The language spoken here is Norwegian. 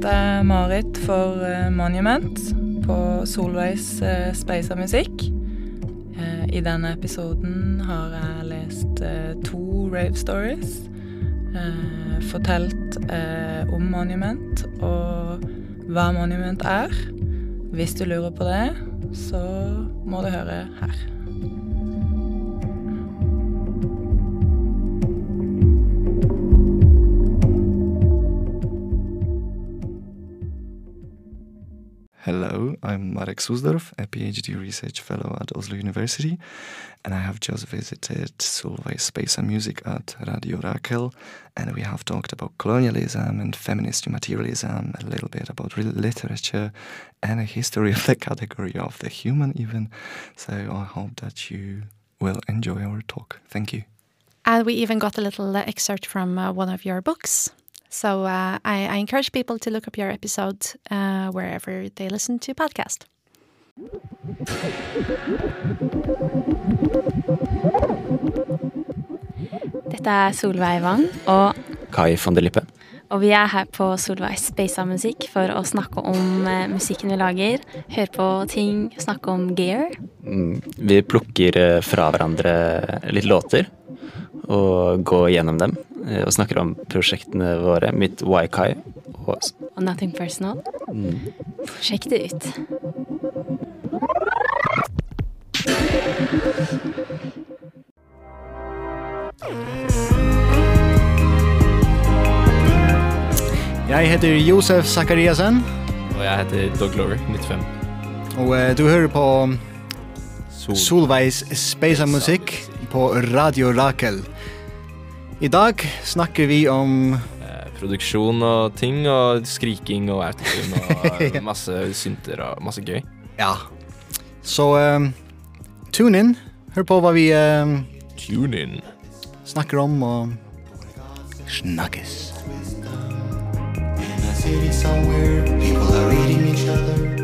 Dette er Marit for eh, Monument på Solveigs uh, Speisa musikk. Eh, I denne episoden har jeg lest eh, to rave stories. eh, fortalt eh, om Monument og hva Monument er. Hvis du lurer på det, så må du høre her. I'm Marek Susdorf, a PhD research fellow at Oslo University, and I have just visited Solveig Space and Music at Radio Rakel, and we have talked about colonialism and feminist materialism, a little bit about re- literature, and a history of the category of the human, even. So I hope that you will enjoy our talk. Thank you. And we even got a little excerpt from uh, one of your books. So uh, I, I encourage people to look up your episode uh, wherever they listen to podcast. Dette er Solveig Wang, og, Kai von der Lippe. Og vi er her på Solveig Speisa Musikk for å snakke om eh, musikken vi lager. Høre på ting, snakke om gear. Mm, Vi plukker eh, fra hverandre litt låter og går gjennom dem. eh, Og snakker om prosjektene våre. Mitt Waikai. Og Og nothing personal. mm, Sjekk det ut. Jeg heter Josef Zakariasen, Og jeg heter Doug Glover, 95. og eh, du hører på Sol. Solveis Space Musikk på Radio Rakel. I dag snakker vi om Eh, produksjon og ting, og skriking og autotune og masse synter og masse gøy. Ja. Så eh, tune in. Hør på hva vi eh, Tune in. snakker om og snakkes. City somewhere, people are eating each other.